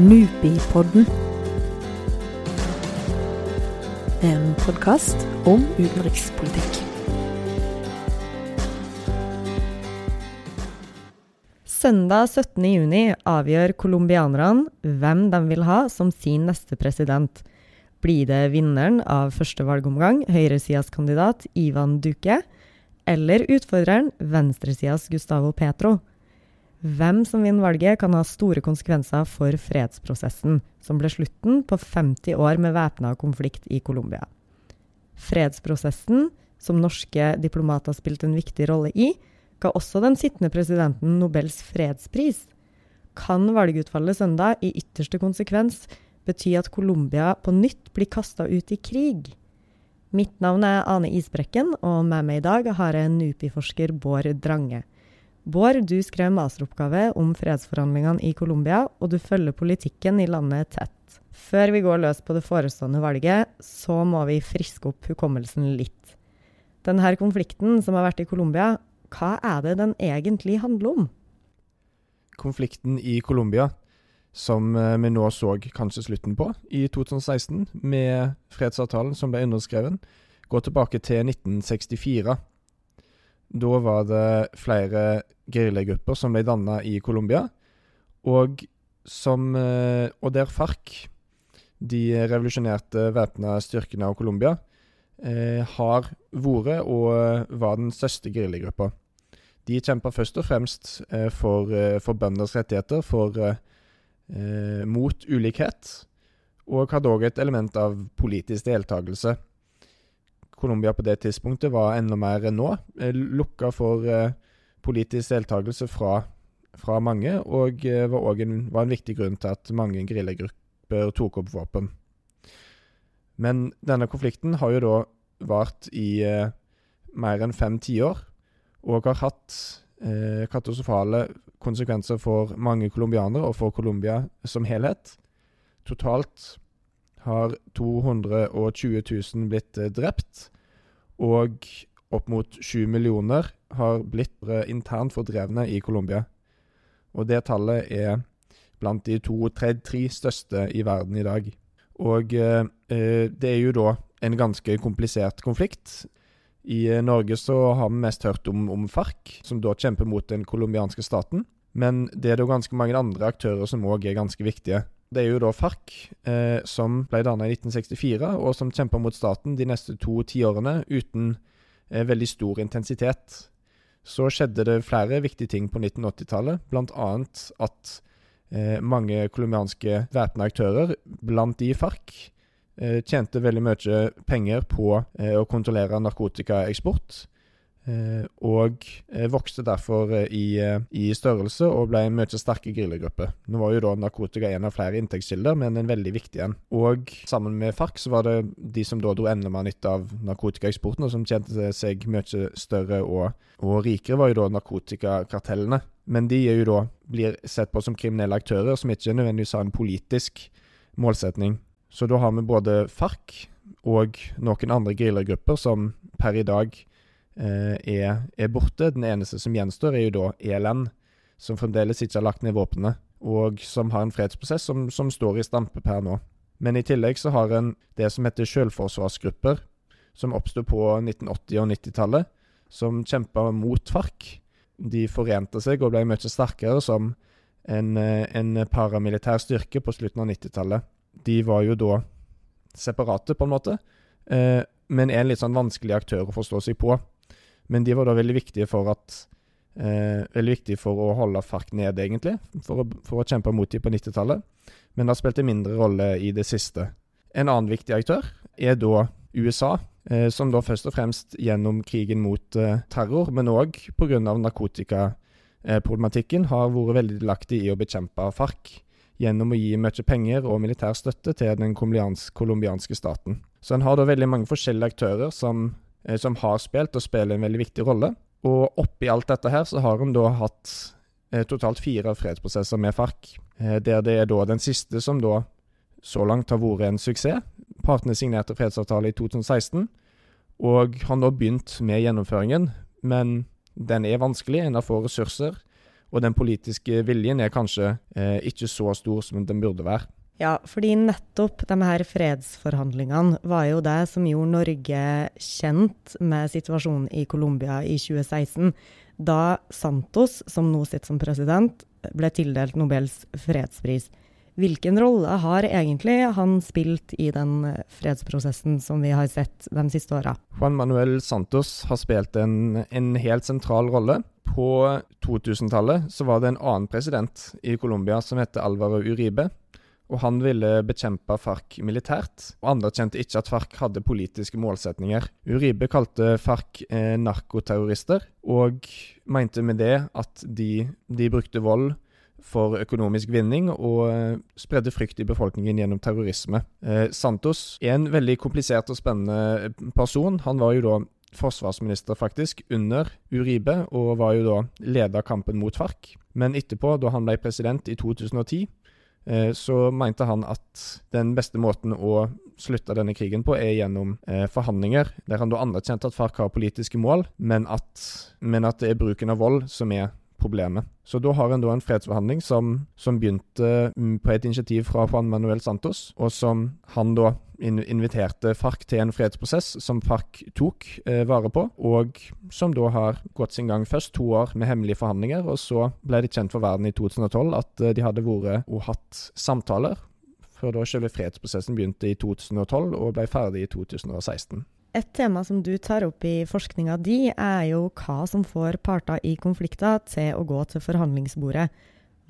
Nupipodden. En podkast om utenrikspolitikk. Søndag 17.6 avgjør colombianerne hvem de vil ha som sin neste president. Blir det vinneren av første valgomgang, høyresidas kandidat Ivan Duque, eller utfordreren, venstresidas Gustavo Petro? Hvem som vinner valget, kan ha store konsekvenser for fredsprosessen, som ble slutten på 50 år med væpna konflikt i Colombia. Fredsprosessen, som norske diplomater spilte en viktig rolle i, ga også den sittende presidenten Nobels fredspris. Kan valgutfallet søndag i ytterste konsekvens bety at Colombia på nytt blir kasta ut i krig? Mitt navn er Ane Isbrekken, og med meg i dag har jeg NUPI-forsker Bård Drange. Bård, du skrev masteroppgave om fredsforhandlingene i Colombia, og du følger politikken i landet tett. Før vi går løs på det forestående valget, så må vi friske opp hukommelsen litt. Denne konflikten som har vært i Colombia, hva er det den egentlig handler om? Konflikten i Colombia, som eh, vi nå så kanskje slutten på i 2016, med fredsavtalen som ble underskrevet, går tilbake til 1964. Da var det flere geriljagrupper som ble danna i Colombia, og, som, eh, og der FARC, de revolusjonerte væpna styrkene av Colombia, eh, har vært og var den største geriljagruppa. De kjempa først og fremst eh, for, eh, for bønders rettigheter, for, eh, mot ulikhet, og hadde òg et element av politisk deltakelse. Colombia på det tidspunktet var enda mer enn nå. Eh, lukka for eh, politisk deltakelse fra, fra, mange, og eh, var òg en, en viktig grunn til at mange geriljagrupper tok opp våpen. Men denne konflikten har jo da vart i eh, mer enn fem tiår, og har hatt eh, katastrofale konsekvenser for mange colombianere og for Colombia som helhet. Totalt har 220 000 blitt eh, drept, og opp mot 7 millioner har blitt internt fordrevne i Colombia. Og det tallet er blant de to-tre største i verden i dag. Og eh, eh, det er jo da en ganske komplisert konflikt. I eh, Norge så har vi mest hørt om, om FARC, som da kjemper mot den colombianske staten. Men det er da ganske mange andre aktører som òg er ganske viktige. Det er jo da FARC, eh, som ble dannet i 1964, og som kjemper mot staten de neste to tiårene uten eh, veldig stor intensitet. Så skjedde det flere viktige ting på 1980-tallet, bl.a. at eh, mange colombianske væpna aktører, blant de FARC, eh, tjente veldig mye penger på eh, å kontrollere narkotikaeksport. Eh, og eh, vokste derfor eh, i, i, størrelse og ble en mye sterkere geriljagrupper. Nå var jo da narkotika en av flere inntektskilder, men en veldig viktig en. Og sammen med FARC så var det de som da dro enda mer nytte av narkotikaeksporten, og som tjente seg mye større og, og rikere, var jo da narkotikakartellene. Men de er jo da blir sett på som kriminelle aktører, som ikke nødvendigvis har en politisk målsetning. Så da har vi både FARC og noen andre geriljagrupper som per i dag er, er, borte. Den eneste som gjenstår, er jo da ELN, som fremdeles ikke har lagt ned våpnene, og som har en fredsprosess som, som står i stampe per nå. Men i tillegg så har en det som heter selvforsvarsgrupper, som oppsto på 1980- og 90-tallet, som kjempa mot FARC. De forente seg og ble mye sterkere som en, eh, en paramilitær styrke på slutten av 90-tallet. De var jo da separate, på en måte, eh, men en litt sånn vanskelig aktør å forstå seg på. Men de var da veldig viktige for at eh, Veldig viktige for å holde FARC nede, egentlig. For å, for å kjempe mot dem på 90-tallet. Men det har spilt en mindre rolle i det siste. En annen viktig aktør er da USA, eh, som da først og fremst gjennom krigen mot eh, terror, men òg pga. narkotikaproblematikken, har vært veldig delaktig i å bekjempe FARC gjennom å gi mye penger og militær støtte til den colombianske staten. Så en har da veldig mange forskjellige aktører som som har spilt og spiller en veldig viktig rolle. Og oppi alt dette her så har hun da hatt eh, totalt fire fredsprosesser med FARC, eh, der det er da den siste som da så langt har vært en suksess. Partene signerte fredsavtale i 2016, og har nå begynt med gjennomføringen, men den er vanskelig, en har få ressurser, Og den politiske viljen er kanskje eh, ikke så stor som den burde være. Ja, fordi nettopp de her fredsforhandlingene var jo det som gjorde Norge kjent med situasjonen i Colombia i 2016, da Santos, som nå sitter som president, ble tildelt Nobels fredspris. Hvilken rolle har egentlig han spilt i den fredsprosessen som vi har sett de siste åra? Juan Manuel Santos har spilt en, en helt sentral rolle. På 2000-tallet så var det en annen president i Colombia som het Alvaro Uribe og han ville bekjempe FARC militært, og anerkjente ikke at FARC hadde politiske målsetninger. Uribe kalte FARC eh, narkoterrorister, og mente med det at de, de brukte vold for økonomisk vinning og eh, spredde frykt i befolkningen gjennom terrorisme. Eh, Santos er en veldig komplisert og spennende person. Han var jo da forsvarsminister, faktisk, under Uribe, og var jo da leda kampen mot FARC. Men etterpå, da han ble president i 2010, Eh, så mente han at den beste måten å slutte denne krigen på, er gjennom eh, forhandlinger, der han da anerkjente at FARC har politiske mål, men at, men at det er bruken av vold som er problemet. Så da har en da en fredsforhandling som, som begynte mm, på et initiativ fra Juan Manuel Santos, og som han da inviterte FARC til en fredsprosess som FARC tok eh, vare på, og som da har gått sin gang først to år med hemmelige forhandlinger, og så ble det kjent for verden i 2012 at eh, de hadde vært og hatt samtaler, før da selve fredsprosessen begynte i 2012 og ble ferdig i 2016. Et tema som du tar opp i forskninga di, er jo hva som får parter i konflikter til å gå til forhandlingsbordet.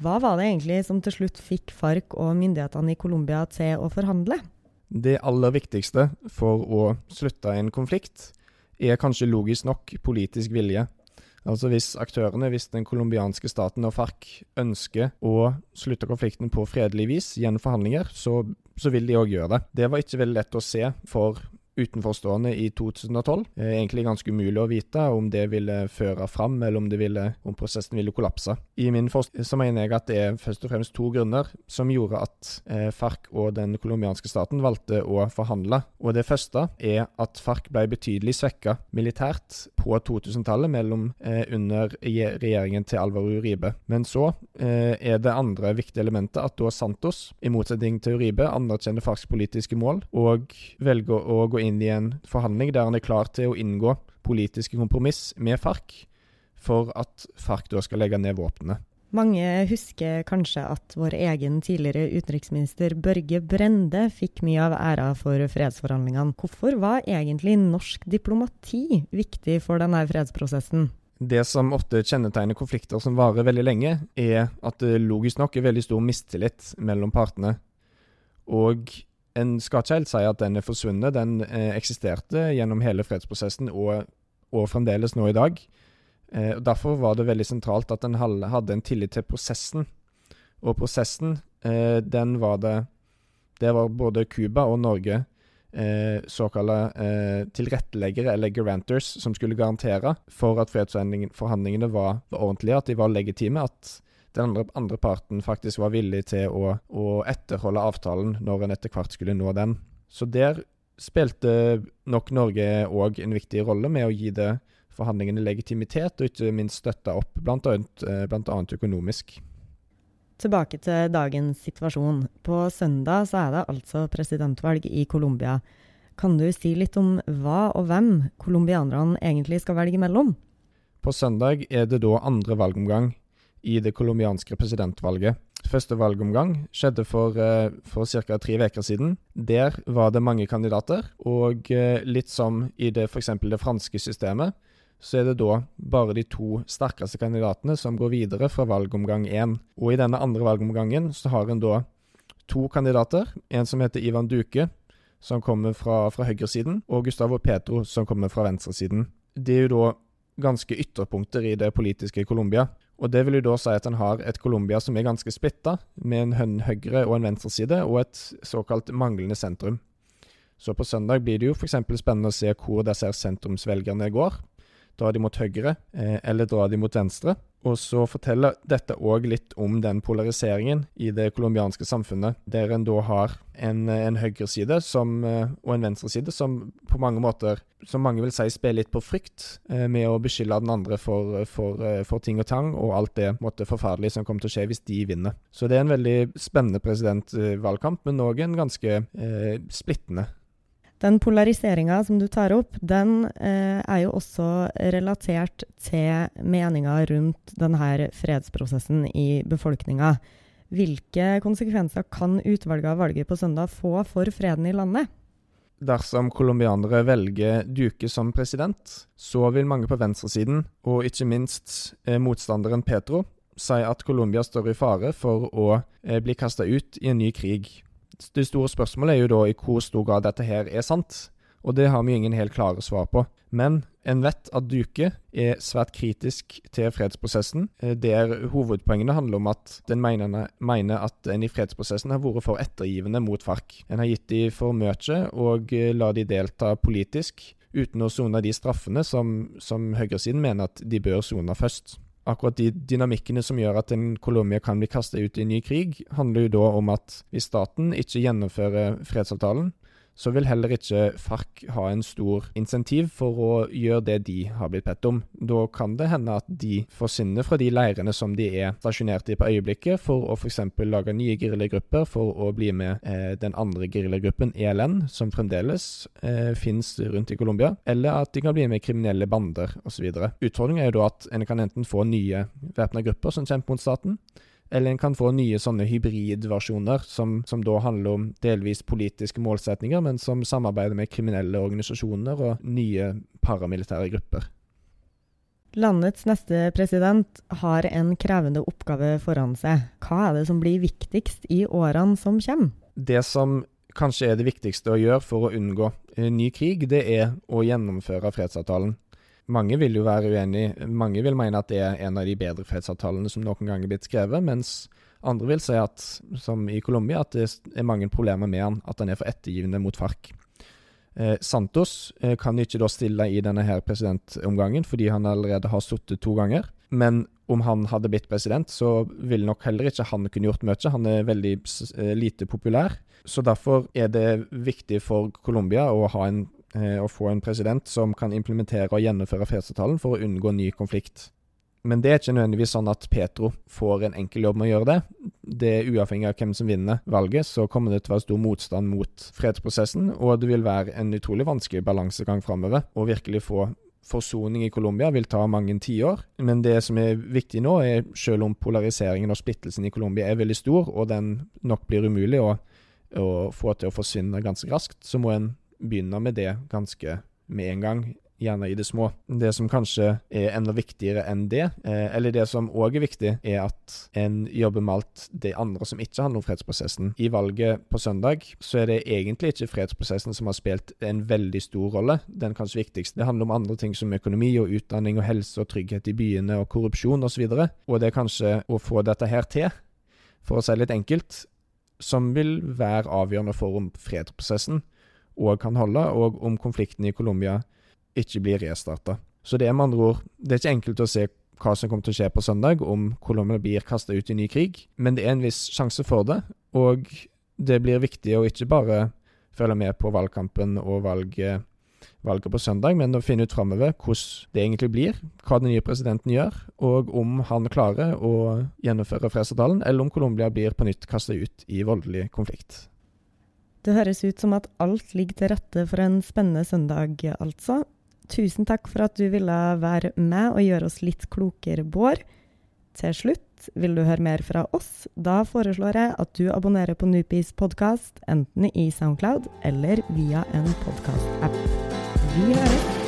Hva var det egentlig som til slutt fikk FARC og myndighetene i Colombia til å forhandle? Det aller viktigste for å slutte en konflikt, er kanskje logisk nok politisk vilje. Altså Hvis aktørene, hvis den colombianske staten og FARC ønsker å slutte konflikten på fredelig vis gjennom forhandlinger, så, så vil de òg gjøre det. Det var ikke veldig lett å se for utenforstående i 2012. Eh, egentlig ganske umulig å vite om det ville føre fram, eller om, ville, om prosessen ville kollapse. I min forskning så mener jeg at det er først og fremst to grunner som gjorde at eh, FARC og den colombianske staten valgte å forhandle. Og Det første er at FARC ble betydelig svekka militært på 2000-tallet eh, under regjeringen til Alvaro Uribe. Men så eh, er det andre viktige elementet at da Santos, i motsetning til Uribe, anerkjenner FARCs politiske mål og velger å gå inn i en forhandling der han er klar til å inngå politiske kompromiss med FARC, for at FARC da skal legge ned våpnene. Mange husker kanskje at vår egen tidligere utenriksminister Børge Brende fikk mye av æra for fredsforhandlingene. Hvorfor var egentlig norsk diplomati viktig for denne fredsprosessen? Det som ofte kjennetegner konflikter som varer veldig lenge, er at det logisk nok er veldig stor mistillit mellom partene. Og en skal ikke helt si at den er forsvunnet. Den eh, eksisterte gjennom hele fredsprosessen og, og fremdeles nå i dag. Eh, og Derfor var det veldig sentralt at en hadde en tillit til prosessen. Og prosessen, eh, den var det Det var både Cuba og Norge såkalte tilretteleggere, eller garanters som skulle garantere for at fredsforhandlingene var, var ordentlige, at de var legitime. at den andre, andre, parten faktisk var villig til å, å etterholde avtalen når en etter hvert skulle nå den. Så der spilte nok Norge òg en viktig rolle med å gi det forhandlingene legitimitet, og ikke minst støtte opp, bl.a. Eh, økonomisk. Tilbake til dagens situasjon. På søndag så er det altså presidentvalg i Colombia. Kan du si litt om hva og hvem colombianerne egentlig skal velge mellom? På søndag er det da andre valgomgang i det colombianske presidentvalget. Første valgomgang skjedde for, eh, for ca. tre uker siden. Der var det mange kandidater, og eh, litt som i det f.eks. det franske systemet, så er det da bare de to sterkeste kandidatene som går videre fra valgomgang én. Og i denne andre valgomgangen så har en da to kandidater. En som heter Ivan Duque, som kommer fra, fra høyresiden, og Gustavo Petro, som kommer fra venstresiden. Det er jo da ganske ytterpunkter i det politiske Colombia. Og Det vil jo da si at en har et Colombia som er ganske splitta, med en høyre- og en venstreside, og et såkalt manglende sentrum. Så på søndag blir det jo f.eks. spennende å se hvor disse sentrumsvelgerne går. Drar de mot høyre, eh, eller drar de mot venstre? Og så forteller dette òg litt om den polariseringen i det colombianske samfunnet, der en da har en, en høyreside og en venstreside som på mange måter, som mange vil si, spiller litt på frykt, eh, med å beskylde den andre for, for, eh, for ting og tang, og alt det måtte forferdelige som kommer til å skje hvis de vinner. Så det er en veldig spennende presidentvalgkamp, men òg en ganske eh, splittende den polariseringa som du tar opp, den eh, er jo også relatert til meninga rundt denne fredsprosessen i befolkninga. Hvilke konsekvenser kan utvalget av valget på søndag få for freden i landet? Dersom colombianere velger Duque som president, så vil mange på venstresiden, og ikke minst eh, motstanderen Petro, si at Colombia står i fare for å eh, bli kasta ut i en ny krig det store spørsmålet er jo da i hvor stor grad dette her er sant, og det har vi ingen helt klare svar på. Men en vet at Duke er svært kritisk til fredsprosessen, eh, der hovedpoengene handler om at den mener, mener at en i fredsprosessen har vært for ettergivende mot FARC. En har gitt dem for mye og lar la de delta politisk, uten å sone de straffene som, som høyresiden mener at de bør sone først akkurat de dynamikkene som gjør at en Colombia kan bli kastet ut i en ny krig, handler jo da om at hvis staten ikke gjennomfører fredsavtalen, så vil heller ikke FARC ha en stor insentiv for å gjøre det de har blitt bedt om. Da kan det hende at de forsvinner fra de leirene som de er stasjonert i på øyeblikket, for å f.eks. lage nye geriljagrupper for å bli med eh, den andre geriljagruppen, ELN, som fremdeles eh, finnes rundt i Colombia, eller at de kan bli med kriminelle bander osv. Utfordringen er jo da at en kan enten få nye væpna grupper som kjemper mot staten, eller en kan få nye sånne hybridversjoner, som, som da handler om delvis politiske målsetninger, men som samarbeider med kriminelle organisasjoner og nye paramilitære grupper. Landets neste president har en krevende oppgave foran seg. Hva er det som blir viktigst i årene som kommer? Det som kanskje er det viktigste å gjøre for å unngå ny krig, det er å gjennomføre fredsavtalen. Mange vil jo være uenig. Mange vil mene at det er en av de bedre fredsavtalene som noen gang er blitt skrevet, mens andre vil si at, som i Colombia, at det er mange problemer med han, at han er for ettergivende mot FARC. Eh, Santos eh, kan ikke da stille i denne her presidentomgangen, fordi han allerede har sittet to ganger. Men om han hadde blitt president, så ville nok heller ikke han kunne gjort mye. Han er veldig eh, lite populær. Så derfor er det viktig for Colombia å ha en å få en president som kan implementere og gjennomføre fredsavtalen for å unngå ny konflikt. Men det er ikke nødvendigvis sånn at Petro får en enkel jobb med å gjøre det. Det er Uavhengig av hvem som vinner valget, så kommer det til å være stor motstand mot fredsprosessen, og det vil være en utrolig vanskelig balansegang framover. Å virkelig få forsoning i Colombia vil ta mange tiår, men det som er viktig nå, er selv om polariseringen og splittelsen i Colombia er veldig stor, og den nok blir umulig å, å få til å forsvinne ganske raskt, så må en begynner med det ganske med en gang, gjerne i det små. Det som kanskje er enda viktigere enn det, eh, eller det som òg er viktig, er at en jobber med alt det andre som ikke handler om fredsprosessen. I valget på søndag så er det egentlig ikke fredsprosessen som har spilt en veldig stor rolle. Den kanskje viktigste. Det handler om andre ting som økonomi og utdanning og helse og trygghet i byene og korrupsjon osv. Og, så og det er kanskje å få dette her til, for å si det litt enkelt, som vil være avgjørende for om fredsprosessen òg kan holde, og om konflikten i Colombia ikke blir restarta. Så det er med andre ord Det er ikke enkelt å se hva som kommer til å skje på søndag, om Colombia blir kasta ut i ny krig, men det er en viss sjanse for det, og det blir viktig å ikke bare følge med på valgkampen og valget, valget på søndag, men å finne ut framover hvordan det egentlig blir, hva den nye presidenten gjør, og om han klarer å gjennomføre fredsavtalen, eller om Colombia blir på nytt kasta ut i voldelig konflikt. Det høres ut som at alt ligger til rette for en spennende søndag, altså. Tusen takk for at du ville være med og gjøre oss litt klokere, Bård. Til slutt, vil du høre mer fra oss? Da foreslår jeg at du abonnerer på Nupis podkast, enten i Soundcloud eller via en podkast-app. Vi høres!